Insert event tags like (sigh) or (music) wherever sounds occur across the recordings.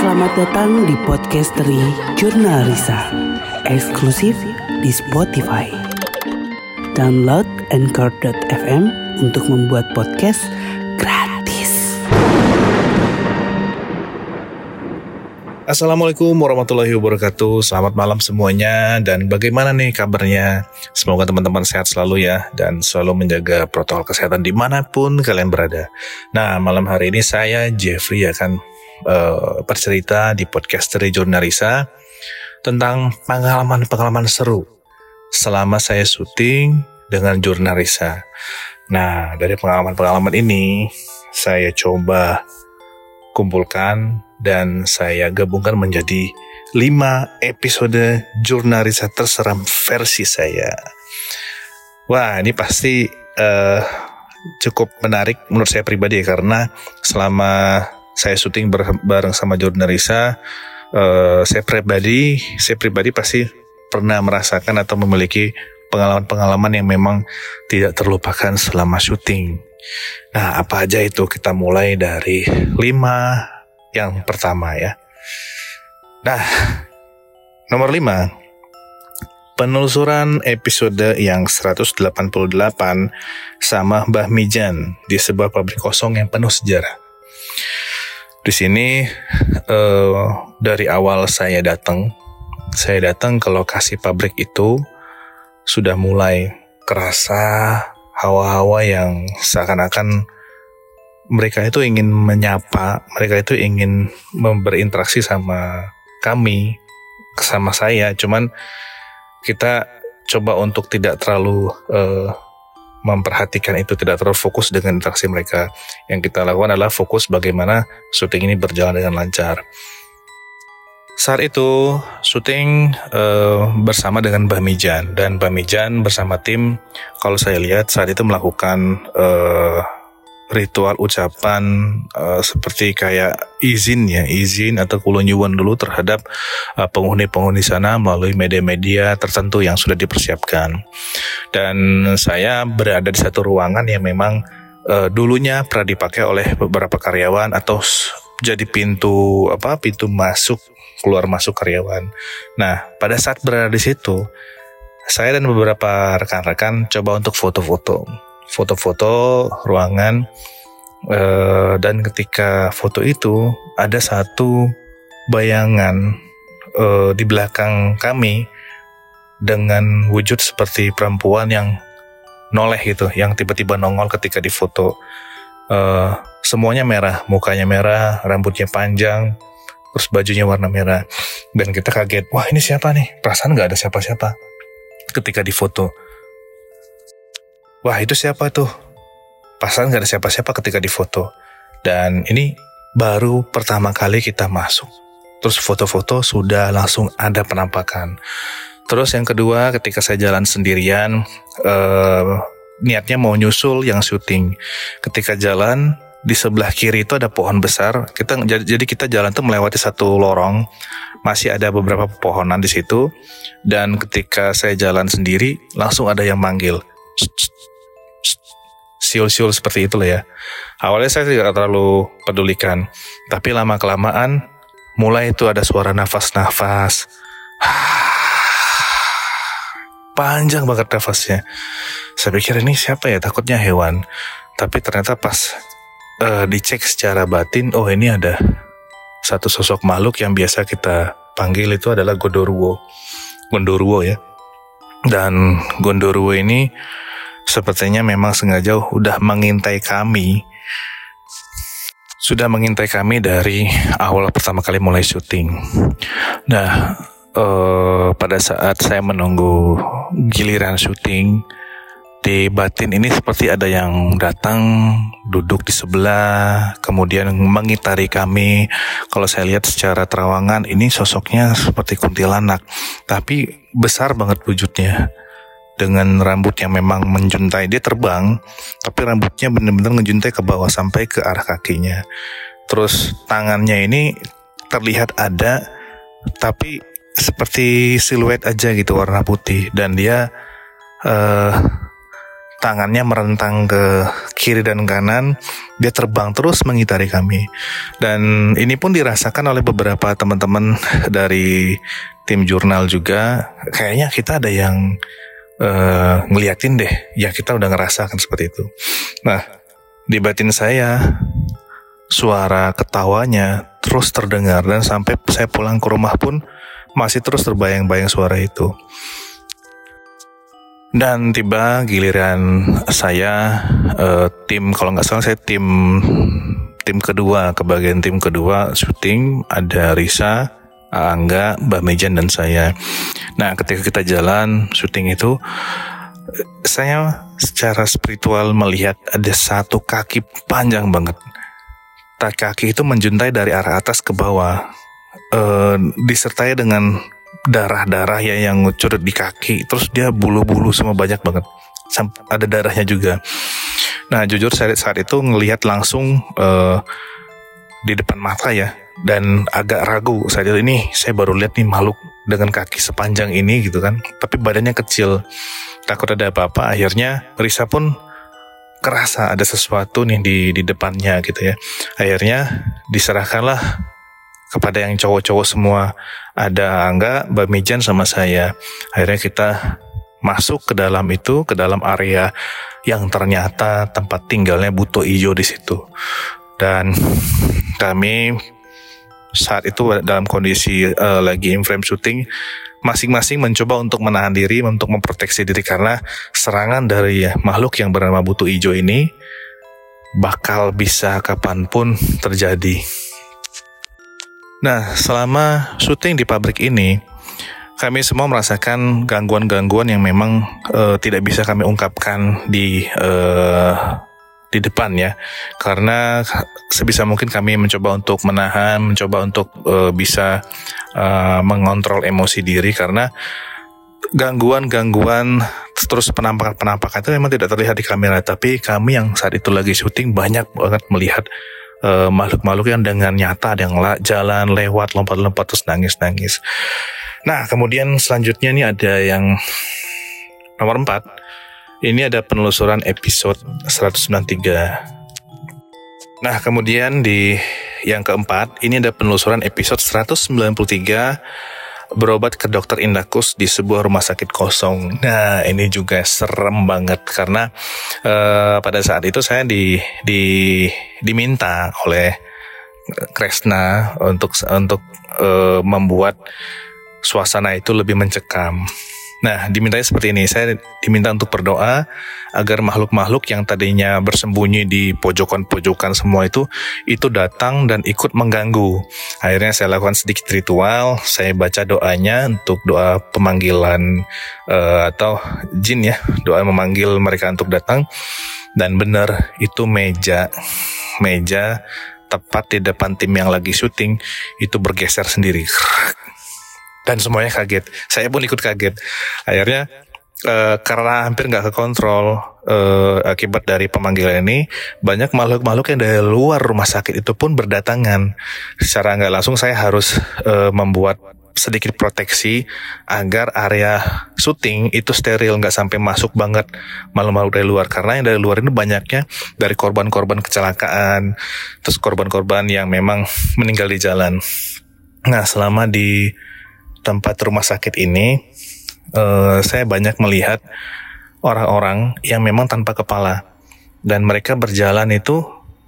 Selamat datang di Podcastery Jurnal Risa. Eksklusif di Spotify. Download Anchor.fm untuk membuat podcast gratis. Assalamualaikum warahmatullahi wabarakatuh. Selamat malam semuanya. Dan bagaimana nih kabarnya? Semoga teman-teman sehat selalu ya. Dan selalu menjaga protokol kesehatan di mana pun kalian berada. Nah malam hari ini saya Jeffrey akan uh, bercerita di podcast dari Jurnalisa Tentang pengalaman-pengalaman seru Selama saya syuting dengan Jurnalisa Nah dari pengalaman-pengalaman ini Saya coba kumpulkan dan saya gabungkan menjadi 5 episode jurnalisa terseram versi saya. Wah, ini pasti uh, cukup menarik menurut saya pribadi ya karena selama saya syuting bareng sama jurnalisa, uh, saya pribadi, saya pribadi pasti pernah merasakan atau memiliki pengalaman-pengalaman yang memang tidak terlupakan selama syuting. Nah, apa aja itu? Kita mulai dari 5 yang pertama ya. Nah, nomor 5. Penelusuran episode yang 188 sama Mbah Mijan di sebuah pabrik kosong yang penuh sejarah. Di sini uh, dari awal saya datang, saya datang ke lokasi pabrik itu sudah mulai kerasa hawa-hawa yang seakan-akan mereka itu ingin menyapa, mereka itu ingin berinteraksi sama kami, sama saya. Cuman kita coba untuk tidak terlalu uh, memperhatikan itu, tidak terlalu fokus dengan interaksi mereka. Yang kita lakukan adalah fokus bagaimana syuting ini berjalan dengan lancar. Saat itu syuting uh, bersama dengan Bamijan dan Bamijan bersama tim kalau saya lihat saat itu melakukan uh, ritual ucapan uh, seperti kayak izin ya izin atau kulonyuwun dulu terhadap uh, penghuni-penghuni sana melalui media-media tertentu yang sudah dipersiapkan dan saya berada di satu ruangan yang memang uh, dulunya pernah dipakai oleh beberapa karyawan atau jadi pintu apa pintu masuk keluar masuk karyawan. Nah pada saat berada di situ saya dan beberapa rekan-rekan coba untuk foto-foto foto-foto ruangan uh, dan ketika foto itu ada satu bayangan uh, di belakang kami dengan wujud seperti perempuan yang noleh gitu, yang tiba-tiba nongol ketika di foto. Uh, semuanya merah, mukanya merah, rambutnya panjang, terus bajunya warna merah. Dan kita kaget, wah ini siapa nih? Perasaan nggak ada siapa-siapa ketika di foto. Wah itu siapa tuh? Pasan gak ada siapa-siapa ketika difoto. Dan ini baru pertama kali kita masuk. Terus foto-foto sudah langsung ada penampakan. Terus yang kedua ketika saya jalan sendirian, eh, niatnya mau nyusul yang syuting. Ketika jalan di sebelah kiri itu ada pohon besar. Kita jadi kita jalan tuh melewati satu lorong, masih ada beberapa pepohonan di situ. Dan ketika saya jalan sendiri, langsung ada yang manggil siul-siul seperti itu ya. Awalnya saya tidak terlalu pedulikan, tapi lama kelamaan mulai itu ada suara nafas-nafas. (sighs) Panjang banget nafasnya. Saya pikir ini siapa ya? Takutnya hewan. Tapi ternyata pas uh, dicek secara batin, oh ini ada satu sosok makhluk yang biasa kita panggil itu adalah Gondoruo. Gondoruo ya. Dan Gondoruo ini sepertinya memang sengaja udah mengintai kami sudah mengintai kami dari awal pertama kali mulai syuting. Nah, eh, pada saat saya menunggu giliran syuting di batin ini seperti ada yang datang duduk di sebelah, kemudian mengitari kami. Kalau saya lihat secara terawangan ini sosoknya seperti kuntilanak, tapi besar banget wujudnya dengan rambut yang memang menjuntai dia terbang tapi rambutnya benar-benar menjuntai ke bawah sampai ke arah kakinya terus tangannya ini terlihat ada tapi seperti siluet aja gitu warna putih dan dia uh, tangannya merentang ke kiri dan kanan, dia terbang terus mengitari kami. Dan ini pun dirasakan oleh beberapa teman-teman (laughs) dari tim jurnal juga. Kayaknya kita ada yang uh, ngeliatin deh. Ya kita udah ngerasakan seperti itu. Nah, di batin saya suara ketawanya terus terdengar dan sampai saya pulang ke rumah pun masih terus terbayang-bayang suara itu. Dan tiba giliran saya uh, tim kalau nggak salah saya tim tim kedua ke bagian tim kedua syuting ada Risa, Angga, Mbak Mejan dan saya. Nah ketika kita jalan syuting itu saya secara spiritual melihat ada satu kaki panjang banget. Kaki itu menjuntai dari arah atas ke bawah, uh, disertai dengan darah-darah ya yang ngucur di kaki. Terus dia bulu-bulu semua banyak banget. Ada darahnya juga. Nah jujur saya saat itu ngelihat langsung uh, di depan mata ya dan agak ragu saat itu ini saya baru lihat nih makhluk dengan kaki sepanjang ini gitu kan tapi badannya kecil takut ada apa-apa akhirnya Risa pun kerasa ada sesuatu nih di di depannya gitu ya akhirnya diserahkanlah kepada yang cowok-cowok semua. Ada Angga, Mbak Mijan sama saya. Akhirnya kita masuk ke dalam itu, ke dalam area yang ternyata tempat tinggalnya Buto Ijo di situ. Dan kami saat itu dalam kondisi uh, lagi in frame shooting masing-masing mencoba untuk menahan diri untuk memproteksi diri karena serangan dari makhluk yang bernama Buto Ijo ini bakal bisa kapan pun terjadi. Nah, selama syuting di pabrik ini, kami semua merasakan gangguan-gangguan yang memang uh, tidak bisa kami ungkapkan di uh, di depan ya, karena sebisa mungkin kami mencoba untuk menahan, mencoba untuk uh, bisa uh, mengontrol emosi diri karena gangguan-gangguan terus penampakan-penampakan itu memang tidak terlihat di kamera, tapi kami yang saat itu lagi syuting banyak banget melihat eh, makhluk-makhluk yang dengan nyata ada yang la jalan lewat lompat-lompat terus nangis-nangis. Nah, kemudian selanjutnya nih ada yang nomor 4. Ini ada penelusuran episode 193. Nah, kemudian di yang keempat, ini ada penelusuran episode 193 berobat ke dokter Indakus di sebuah rumah sakit kosong. Nah, ini juga serem banget karena uh, pada saat itu saya di di diminta oleh Kresna untuk untuk uh, membuat suasana itu lebih mencekam. Nah, dimintanya seperti ini. Saya diminta untuk berdoa agar makhluk-makhluk yang tadinya bersembunyi di pojokan-pojokan semua itu itu datang dan ikut mengganggu. Akhirnya saya lakukan sedikit ritual. Saya baca doanya untuk doa pemanggilan uh, atau jin ya, doa memanggil mereka untuk datang. Dan benar itu meja meja tepat di depan tim yang lagi syuting itu bergeser sendiri dan semuanya kaget. Saya pun ikut kaget. Akhirnya uh, karena hampir nggak kekontrol uh, akibat dari pemanggilan ini, banyak makhluk-makhluk yang dari luar rumah sakit itu pun berdatangan. Secara nggak langsung saya harus uh, membuat sedikit proteksi agar area syuting itu steril nggak sampai masuk banget makhluk-makhluk dari luar karena yang dari luar ini banyaknya dari korban-korban kecelakaan terus korban-korban yang memang meninggal di jalan nah selama di tempat rumah sakit ini, uh, saya banyak melihat orang-orang yang memang tanpa kepala dan mereka berjalan itu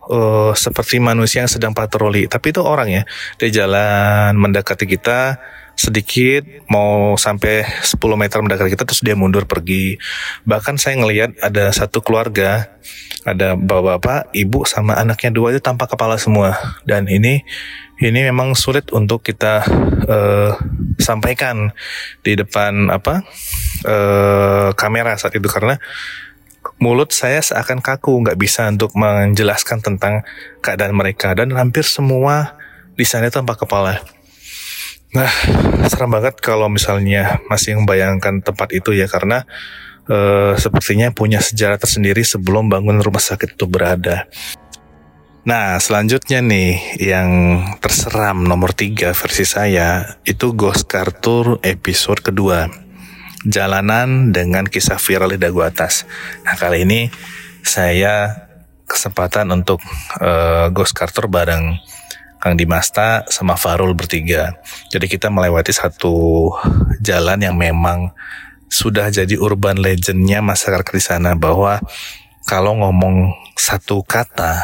uh, seperti manusia yang sedang patroli. Tapi itu orang ya, dia jalan mendekati kita sedikit mau sampai 10 meter mendekati kita terus dia mundur pergi. Bahkan saya ngelihat ada satu keluarga, ada bapak-bapak, ibu sama anaknya dua itu tanpa kepala semua. Dan ini ini memang sulit untuk kita uh, sampaikan di depan apa uh, kamera saat itu karena mulut saya seakan kaku nggak bisa untuk menjelaskan tentang keadaan mereka dan hampir semua di sana tanpa kepala. Nah, serem banget kalau misalnya masih membayangkan tempat itu ya karena uh, sepertinya punya sejarah tersendiri sebelum bangun rumah sakit itu berada. Nah, selanjutnya nih yang terseram nomor tiga versi saya itu Ghost Car episode kedua. jalanan dengan kisah viral di dagu atas. Nah kali ini saya kesempatan untuk uh, Ghost Carter bareng Kang Dimasta sama Farul bertiga. Jadi kita melewati satu jalan yang memang sudah jadi urban legendnya masyarakat di sana bahwa kalau ngomong satu kata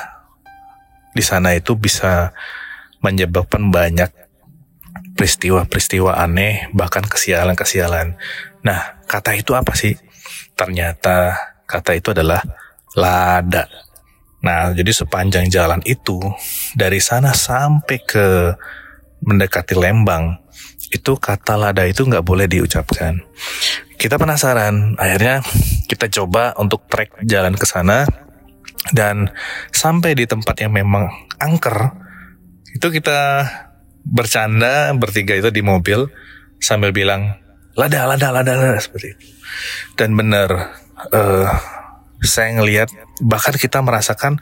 di sana itu bisa menyebabkan banyak peristiwa-peristiwa aneh bahkan kesialan-kesialan. Nah, kata itu apa sih? Ternyata kata itu adalah lada. Nah, jadi sepanjang jalan itu dari sana sampai ke mendekati Lembang itu kata lada itu nggak boleh diucapkan. Kita penasaran, akhirnya kita coba untuk trek jalan ke sana dan sampai di tempat yang memang angker itu kita bercanda bertiga itu di mobil sambil bilang lada lada lada, lada seperti itu. Dan benar uh, saya ngelihat bahkan kita merasakan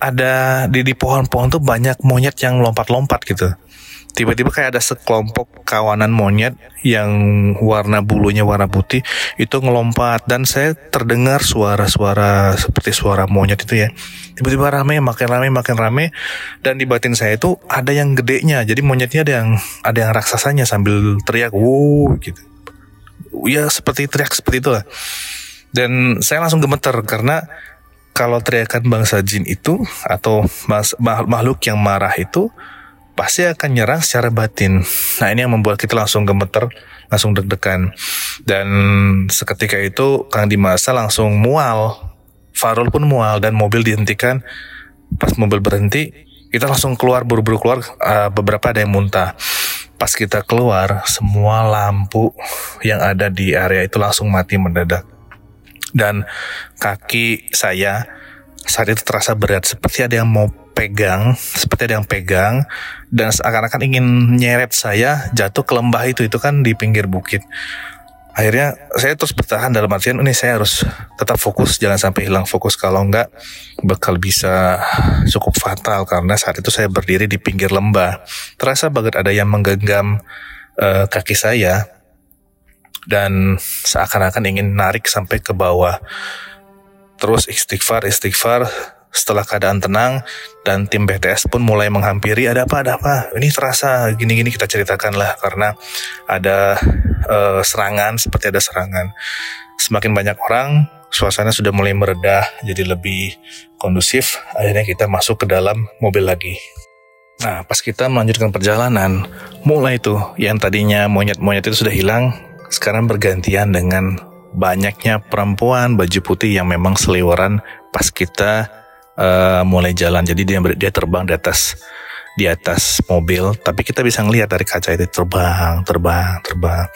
ada di di pohon-pohon tuh banyak monyet yang lompat-lompat gitu. Tiba-tiba kayak ada sekelompok kawanan monyet yang warna bulunya warna putih itu ngelompat dan saya terdengar suara-suara seperti suara monyet itu ya. Tiba-tiba rame, makin rame, makin rame dan di batin saya itu ada yang gedenya. Jadi monyetnya ada yang ada yang raksasanya sambil teriak, "Wow!" gitu. Ya seperti teriak seperti itu lah. Dan saya langsung gemeter karena kalau teriakan bangsa jin itu atau makhluk yang marah itu pasti akan nyerang secara batin. Nah ini yang membuat kita langsung gemeter, langsung deg-degan. Dan seketika itu Kang Dimasa langsung mual. Farul pun mual dan mobil dihentikan. Pas mobil berhenti, kita langsung keluar buru-buru keluar. Uh, beberapa ada yang muntah. Pas kita keluar, semua lampu yang ada di area itu langsung mati mendadak dan kaki saya saat itu terasa berat. Seperti ada yang mau pegang seperti ada yang pegang. Dan seakan-akan ingin nyeret saya jatuh ke lembah itu itu kan di pinggir bukit. Akhirnya saya terus bertahan dalam artian ini saya harus tetap fokus jangan sampai hilang fokus. Kalau enggak bakal bisa cukup fatal karena saat itu saya berdiri di pinggir lembah. Terasa banget ada yang menggenggam uh, kaki saya dan seakan-akan ingin narik sampai ke bawah. Terus istighfar, istighfar, setelah keadaan tenang dan tim BTS pun mulai menghampiri ada apa ada apa? Ini terasa gini-gini kita ceritakan lah karena ada uh, serangan seperti ada serangan. Semakin banyak orang suasana sudah mulai meredah jadi lebih kondusif. Akhirnya kita masuk ke dalam mobil lagi. Nah pas kita melanjutkan perjalanan mulai tuh yang tadinya monyet-monyet itu sudah hilang sekarang bergantian dengan banyaknya perempuan baju putih yang memang seliweran pas kita uh, mulai jalan. Jadi dia dia terbang di atas di atas mobil, tapi kita bisa ngelihat dari kaca itu terbang, terbang, terbang.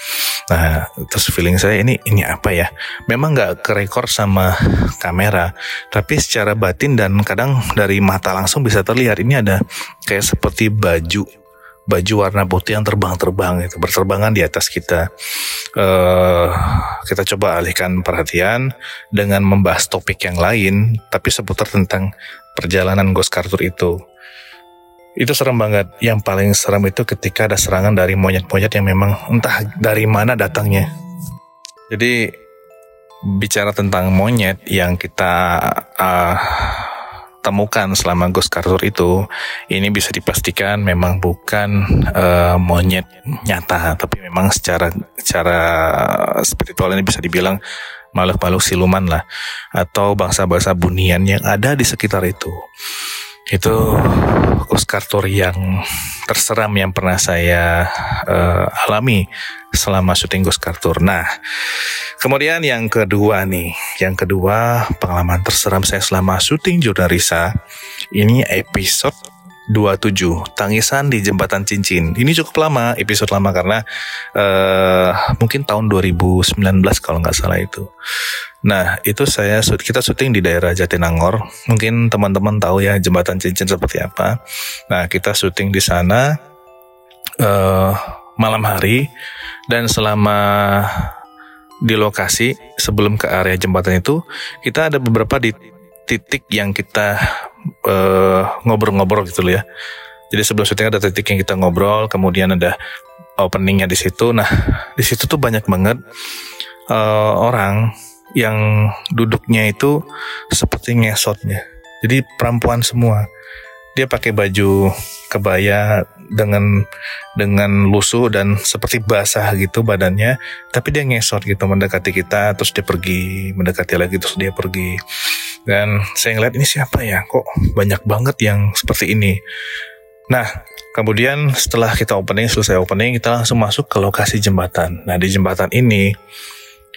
Nah, terus feeling saya ini ini apa ya? Memang nggak kerekor sama kamera, tapi secara batin dan kadang dari mata langsung bisa terlihat ini ada kayak seperti baju baju warna putih yang terbang-terbang itu berterbangan di atas kita. Uh, kita coba alihkan perhatian dengan membahas topik yang lain, tapi seputar tentang perjalanan Ghost Carter itu. Itu serem banget. Yang paling serem itu ketika ada serangan dari monyet-monyet yang memang entah dari mana datangnya. Jadi bicara tentang monyet yang kita uh, temukan selama Ghost Carter itu ini bisa dipastikan memang bukan uh, monyet nyata tapi memang secara secara spiritual ini bisa dibilang makhluk-makhluk siluman lah atau bangsa-bangsa bunian yang ada di sekitar itu itu Carter yang terseram yang pernah saya uh, alami selama syuting Carter. Nah, kemudian yang kedua nih, yang kedua pengalaman terseram saya selama syuting Jurnalisa ini episode 27 Tangisan di Jembatan Cincin. Ini cukup lama, episode lama karena uh, mungkin tahun 2019 kalau nggak salah itu. Nah, itu saya kita syuting di daerah Jatinangor. Mungkin teman-teman tahu ya Jembatan Cincin seperti apa. Nah, kita syuting di sana uh, malam hari dan selama di lokasi sebelum ke area jembatan itu kita ada beberapa di titik yang kita eh, ngobrol-ngobrol gitu loh ya. Jadi sebelum syuting ada titik yang kita ngobrol, kemudian ada openingnya di situ. Nah, di situ tuh banyak banget uh, orang yang duduknya itu seperti ngesotnya. Jadi perempuan semua. Dia pakai baju kebaya dengan dengan lusuh dan seperti basah gitu badannya, tapi dia ngesot gitu mendekati kita terus dia pergi, mendekati lagi terus dia pergi. Dan saya ngeliat ini siapa ya? Kok banyak banget yang seperti ini. Nah, kemudian setelah kita opening, selesai opening, kita langsung masuk ke lokasi jembatan. Nah, di jembatan ini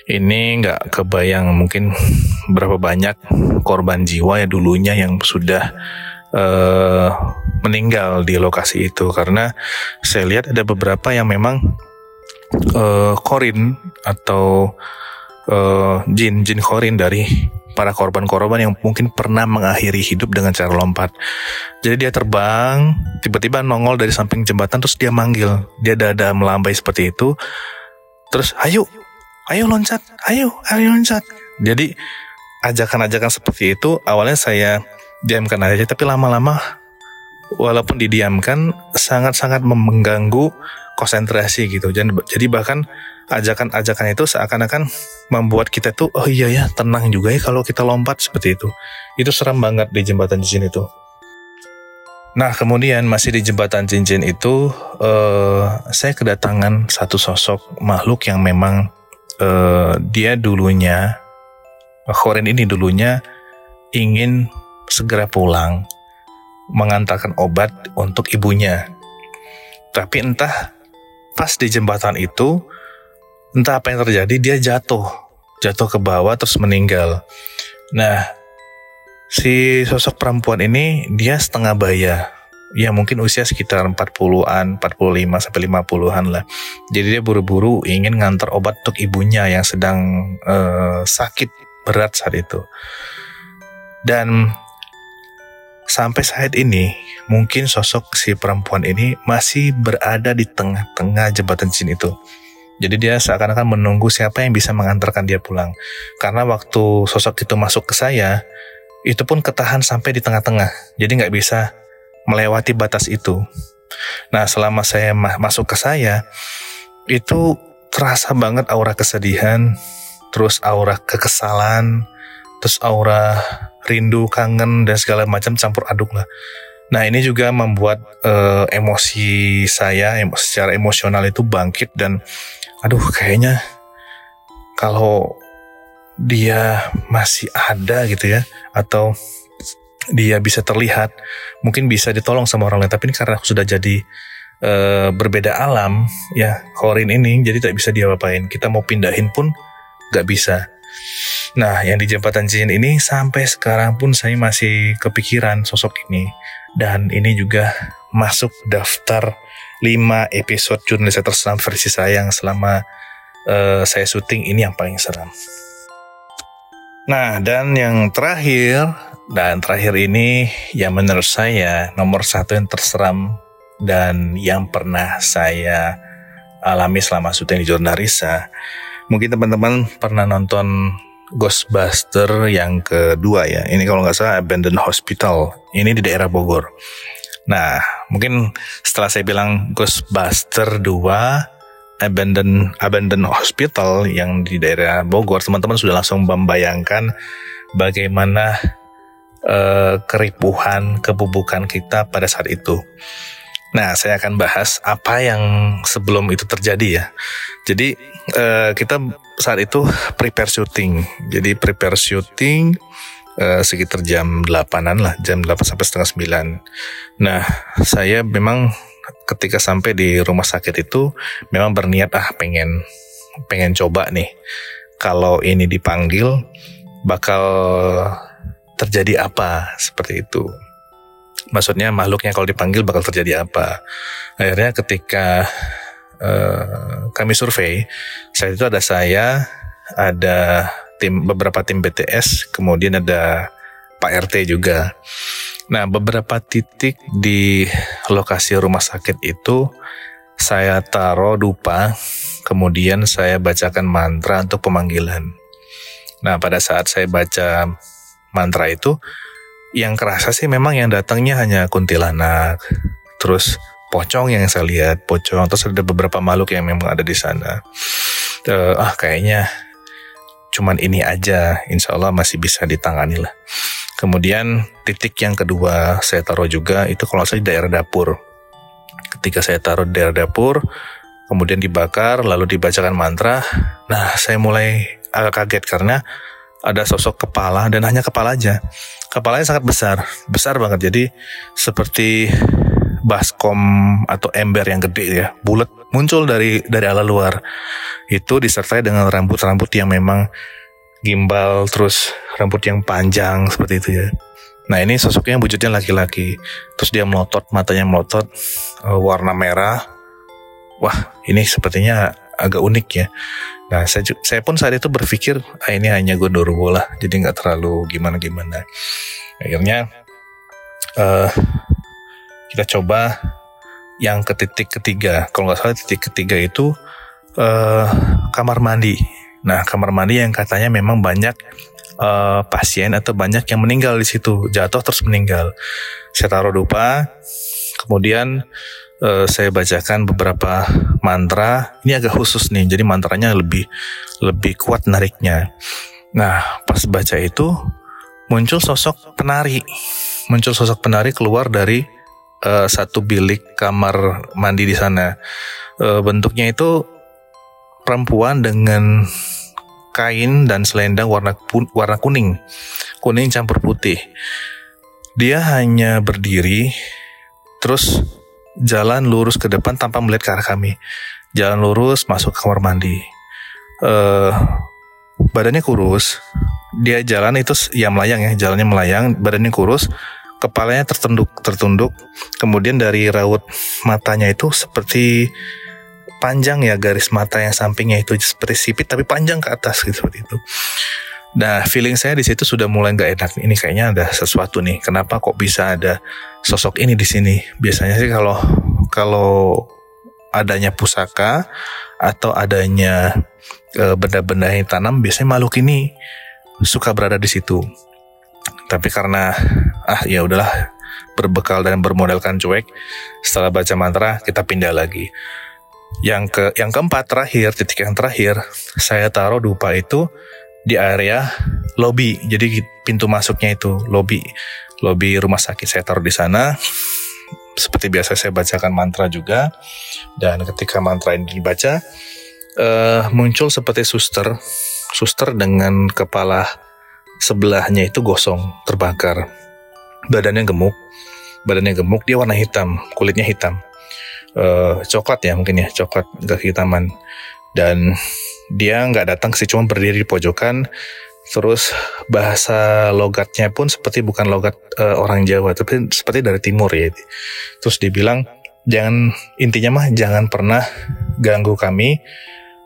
ini nggak kebayang mungkin berapa banyak korban jiwa ya dulunya yang sudah uh, meninggal di lokasi itu karena saya lihat ada beberapa yang memang uh, korin atau uh, jin jin korin dari para korban-korban yang mungkin pernah mengakhiri hidup dengan cara lompat. Jadi dia terbang, tiba-tiba nongol dari samping jembatan terus dia manggil. Dia dada melambai seperti itu. Terus, ayo ayo loncat, ayo, ayo loncat. Jadi ajakan-ajakan seperti itu awalnya saya diamkan aja, tapi lama-lama walaupun didiamkan sangat-sangat mengganggu konsentrasi gitu. Jadi bahkan ajakan-ajakan itu seakan-akan membuat kita tuh oh iya ya tenang juga ya kalau kita lompat seperti itu. Itu serem banget di jembatan cincin itu. Nah kemudian masih di jembatan cincin itu uh, saya kedatangan satu sosok makhluk yang memang uh, dia dulunya Khorin ini dulunya ingin segera pulang mengantarkan obat untuk ibunya. Tapi entah pas di jembatan itu entah apa yang terjadi dia jatuh, jatuh ke bawah terus meninggal. Nah, si sosok perempuan ini dia setengah baya ya mungkin usia sekitar 40-an, 45 sampai 50-an lah. Jadi dia buru-buru ingin ngantar obat untuk ibunya yang sedang uh, sakit berat saat itu. Dan sampai saat ini mungkin sosok si perempuan ini masih berada di tengah-tengah jembatan jin itu. Jadi dia seakan-akan menunggu siapa yang bisa mengantarkan dia pulang. Karena waktu sosok itu masuk ke saya, itu pun ketahan sampai di tengah-tengah. Jadi nggak bisa melewati batas itu. Nah, selama saya ma masuk ke saya, itu terasa banget aura kesedihan, terus aura kekesalan, terus aura rindu, kangen, dan segala macam campur aduk lah. Nah, ini juga membuat uh, emosi saya emo secara emosional itu bangkit dan aduh kayaknya kalau dia masih ada gitu ya atau dia bisa terlihat, mungkin bisa ditolong sama orang lain. Tapi ini karena sudah jadi uh, berbeda alam, ya Korin ini jadi tak bisa dia apain. Kita mau pindahin pun gak bisa. Nah, yang di jembatan Jin ini sampai sekarang pun saya masih kepikiran sosok ini. Dan ini juga masuk daftar 5 episode jurnalis terseram versi saya yang selama uh, saya syuting ini yang paling seram. Nah, dan yang terakhir dan terakhir ini yang menurut saya nomor satu yang terseram dan yang pernah saya alami selama syuting di Jurnalisa. Mungkin teman-teman pernah nonton Ghostbuster yang kedua ya. Ini kalau nggak salah Abandoned Hospital. Ini di daerah Bogor. Nah, mungkin setelah saya bilang Ghostbuster 2 Abandoned Abandoned Hospital yang di daerah Bogor, teman-teman sudah langsung membayangkan bagaimana uh, keripuhan, kebubukan kita pada saat itu. Nah, saya akan bahas apa yang sebelum itu terjadi ya. Jadi uh, kita saat itu prepare syuting. Jadi prepare syuting uh, sekitar jam 8-an lah, jam 8 sampai setengah 9. Nah, saya memang ketika sampai di rumah sakit itu memang berniat ah pengen pengen coba nih. Kalau ini dipanggil bakal terjadi apa seperti itu. Maksudnya makhluknya kalau dipanggil bakal terjadi apa. Akhirnya ketika uh, kami survei, saat itu ada saya, ada tim beberapa tim BTS, kemudian ada Pak RT juga. Nah, beberapa titik di lokasi rumah sakit itu saya taruh dupa, kemudian saya bacakan mantra untuk pemanggilan. Nah, pada saat saya baca mantra itu yang kerasa sih memang yang datangnya hanya kuntilanak, terus pocong yang saya lihat, pocong, terus ada beberapa makhluk yang memang ada di sana. Uh, ah kayaknya cuman ini aja, insya Allah masih bisa ditangani lah. Kemudian titik yang kedua saya taruh juga itu kalau saya di daerah dapur. Ketika saya taruh di daerah dapur, kemudian dibakar, lalu dibacakan mantra. Nah, saya mulai agak kaget karena ada sosok kepala dan hanya kepala aja. Kepalanya sangat besar, besar banget. Jadi seperti baskom atau ember yang gede ya, bulat muncul dari dari ala luar. Itu disertai dengan rambut-rambut yang memang gimbal, terus rambut yang panjang seperti itu ya. Nah ini sosoknya wujudnya laki-laki, terus dia melotot, matanya melotot, uh, warna merah. Wah ini sepertinya agak unik ya. Nah, saya, saya pun saat itu berpikir, ah, ini hanya gondoruo lah, jadi nggak terlalu gimana-gimana. Akhirnya uh, kita coba yang ke titik ketiga. Kalau nggak salah titik ketiga itu uh, kamar mandi. Nah, kamar mandi yang katanya memang banyak uh, pasien atau banyak yang meninggal di situ, jatuh terus meninggal. Saya taruh dupa, kemudian uh, saya bacakan beberapa mantra. Ini agak khusus nih, jadi mantranya lebih lebih kuat nariknya. Nah, pas baca itu muncul sosok penari, muncul sosok penari keluar dari uh, satu bilik kamar mandi di sana. Uh, bentuknya itu perempuan dengan kain dan selendang warna warna kuning, kuning campur putih. Dia hanya berdiri, terus jalan lurus ke depan tanpa melihat ke arah kami. Jalan lurus masuk ke kamar mandi. Uh, badannya kurus. Dia jalan itu ya melayang ya, jalannya melayang, badannya kurus, kepalanya tertunduk, tertunduk. Kemudian dari raut matanya itu seperti panjang ya garis mata yang sampingnya itu seperti sipit tapi panjang ke atas gitu seperti itu. Nah, feeling saya di situ sudah mulai nggak enak. Ini kayaknya ada sesuatu nih. Kenapa kok bisa ada sosok ini di sini? Biasanya sih kalau kalau adanya pusaka atau adanya e, benda-benda yang tanam, biasanya makhluk ini suka berada di situ. Tapi karena ah ya udahlah berbekal dan bermodalkan cuek, setelah baca mantra kita pindah lagi. Yang ke yang keempat terakhir titik yang terakhir saya taruh dupa itu di area lobby. Jadi pintu masuknya itu lobby, lobby rumah sakit saya taruh di sana. Seperti biasa saya bacakan mantra juga. Dan ketika mantra ini dibaca, uh, muncul seperti suster, suster dengan kepala sebelahnya itu gosong, terbakar. Badannya gemuk, badannya gemuk, dia warna hitam, kulitnya hitam. Uh, coklat ya mungkin ya, coklat kehitaman. Dan dia nggak datang sih cuma berdiri di pojokan terus bahasa logatnya pun seperti bukan logat uh, orang Jawa tapi seperti dari timur ya terus dibilang jangan intinya mah jangan pernah ganggu kami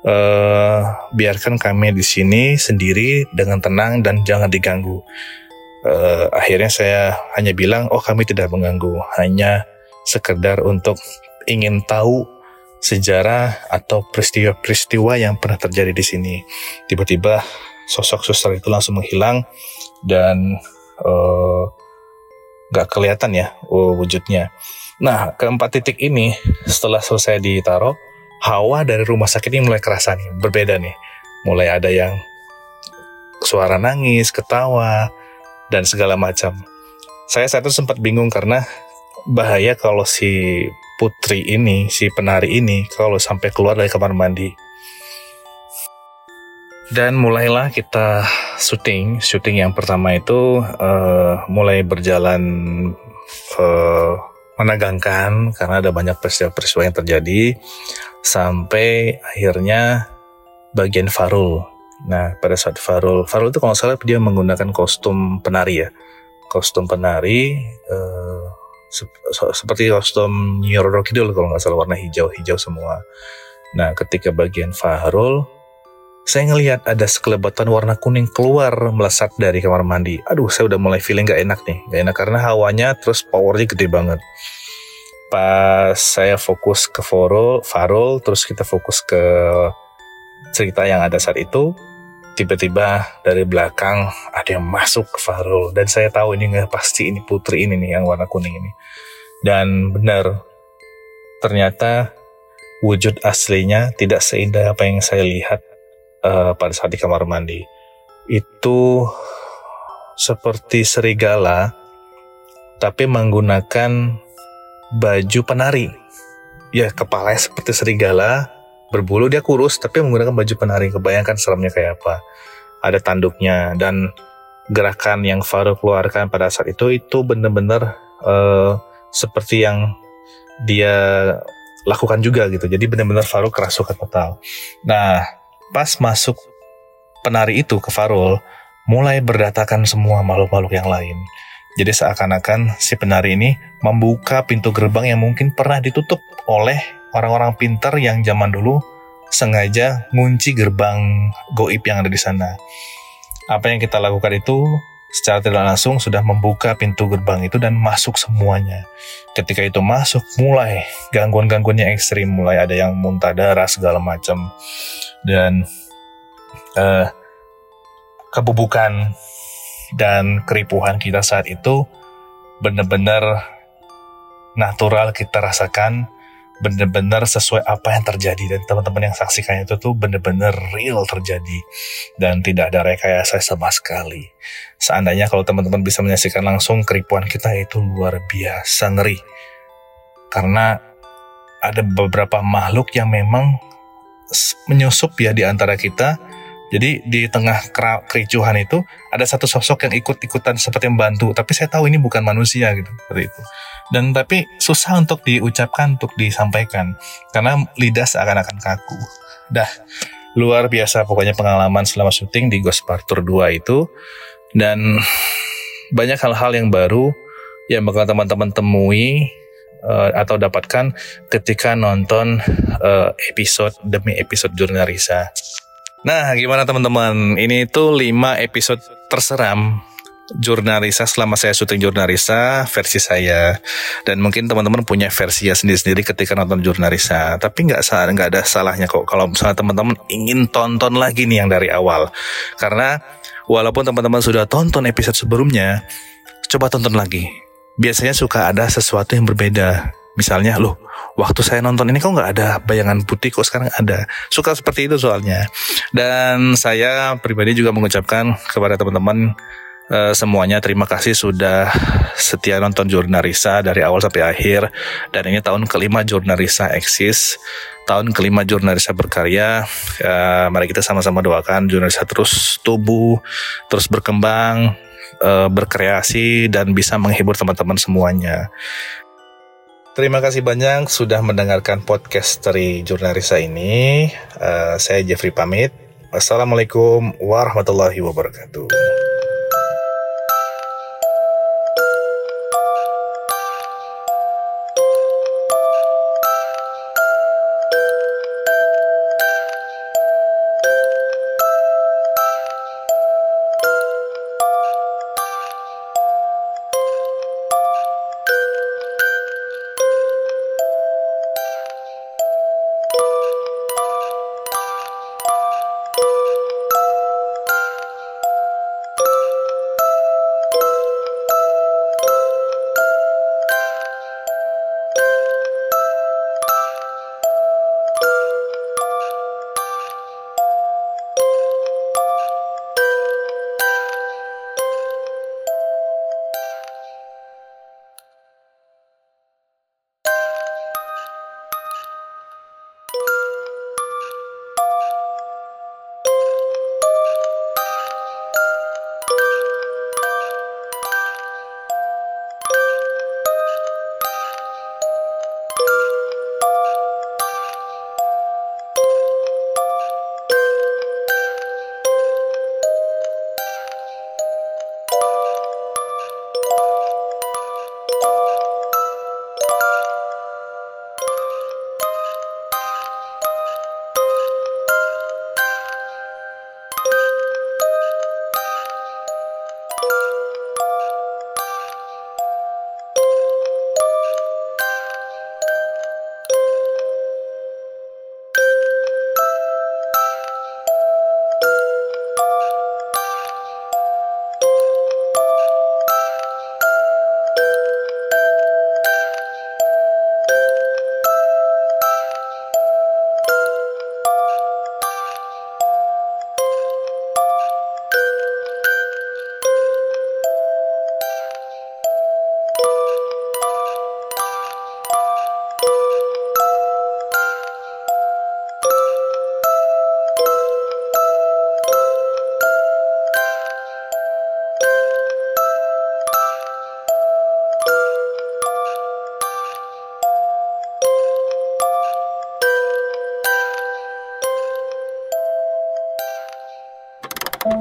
uh, biarkan kami di sini sendiri dengan tenang dan jangan diganggu uh, akhirnya saya hanya bilang oh kami tidak mengganggu hanya sekedar untuk ingin tahu sejarah atau peristiwa-peristiwa yang pernah terjadi di sini. Tiba-tiba sosok suster itu langsung menghilang dan uh, gak kelihatan ya uh, wujudnya. Nah, keempat titik ini setelah selesai ditaruh, hawa dari rumah sakit ini mulai kerasa nih, berbeda nih. Mulai ada yang suara nangis, ketawa, dan segala macam. Saya saat itu sempat bingung karena bahaya kalau si putri ini, si penari ini, kalau sampai keluar dari kamar mandi. Dan mulailah kita syuting. Syuting yang pertama itu uh, mulai berjalan uh, menegangkan karena ada banyak peristiwa-peristiwa yang terjadi sampai akhirnya bagian Farul. Nah, pada saat Farul, Farul itu kalau salah dia menggunakan kostum penari ya. Kostum penari uh, seperti kostum Nyoro Kidul kalau nggak salah warna hijau-hijau semua. Nah, ketika bagian Fahrul, saya ngelihat ada sekelebatan warna kuning keluar melesat dari kamar mandi. Aduh, saya udah mulai feeling gak enak nih. Gak enak karena hawanya terus powernya gede banget. Pas saya fokus ke Farul, Farul terus kita fokus ke cerita yang ada saat itu, tiba-tiba dari belakang ada yang masuk ke Farul dan saya tahu ini nggak pasti ini putri ini nih yang warna kuning ini dan benar ternyata wujud aslinya tidak seindah apa yang saya lihat uh, pada saat di kamar mandi itu seperti serigala tapi menggunakan baju penari. Ya, kepalanya seperti serigala, berbulu dia kurus tapi menggunakan baju penari. Kebayangkan seremnya kayak apa. Ada tanduknya dan gerakan yang Farouk keluarkan pada saat itu itu benar-benar uh, seperti yang dia lakukan juga gitu. Jadi benar-benar Farouk kerasukan total. Nah, pas masuk penari itu ke Farul, mulai berdatakan semua makhluk-makhluk yang lain. Jadi seakan-akan si penari ini membuka pintu gerbang yang mungkin pernah ditutup oleh orang-orang pintar yang zaman dulu sengaja ngunci gerbang goib yang ada di sana. Apa yang kita lakukan itu secara tidak langsung sudah membuka pintu gerbang itu dan masuk semuanya. Ketika itu masuk, mulai gangguan-gangguannya ekstrim, mulai ada yang muntah darah segala macam dan uh, kebubukan dan keripuhan kita saat itu benar-benar natural kita rasakan benar-benar sesuai apa yang terjadi dan teman-teman yang saksikan itu tuh benar-benar real terjadi dan tidak ada rekayasa sama sekali. Seandainya kalau teman-teman bisa menyaksikan langsung keripuan kita itu luar biasa ngeri. Karena ada beberapa makhluk yang memang menyusup ya di antara kita jadi di tengah kericuhan itu ada satu sosok yang ikut-ikutan seperti membantu, tapi saya tahu ini bukan manusia gitu seperti itu. Dan tapi susah untuk diucapkan, untuk disampaikan karena lidah seakan-akan kaku. Dah luar biasa pokoknya pengalaman selama syuting di Ghost Partur 2 itu dan banyak hal-hal yang baru yang bakal teman-teman temui uh, atau dapatkan ketika nonton uh, episode demi episode Jurnalisa. Nah, gimana teman-teman? Ini itu 5 episode terseram Jurnalisa selama saya syuting Jurnalisa versi saya. Dan mungkin teman-teman punya versi ya sendiri-sendiri ketika nonton Jurnalisa. Tapi nggak salah nggak ada salahnya kok kalau misalnya teman-teman ingin tonton lagi nih yang dari awal. Karena walaupun teman-teman sudah tonton episode sebelumnya coba tonton lagi. Biasanya suka ada sesuatu yang berbeda misalnya loh waktu saya nonton ini kok nggak ada bayangan putih kok sekarang ada? Suka seperti itu soalnya. Dan saya pribadi juga mengucapkan kepada teman-teman uh, semuanya terima kasih sudah setia nonton Jurnalisa dari awal sampai akhir. Dan ini tahun kelima Jurnalisa eksis. Tahun kelima Jurnalisa berkarya. Uh, mari kita sama-sama doakan Jurnalisa terus tumbuh terus berkembang uh, berkreasi dan bisa menghibur teman-teman semuanya Terima kasih banyak sudah mendengarkan podcast dari Jurnalisa ini. Uh, saya Jeffrey pamit. Wassalamualaikum warahmatullahi wabarakatuh.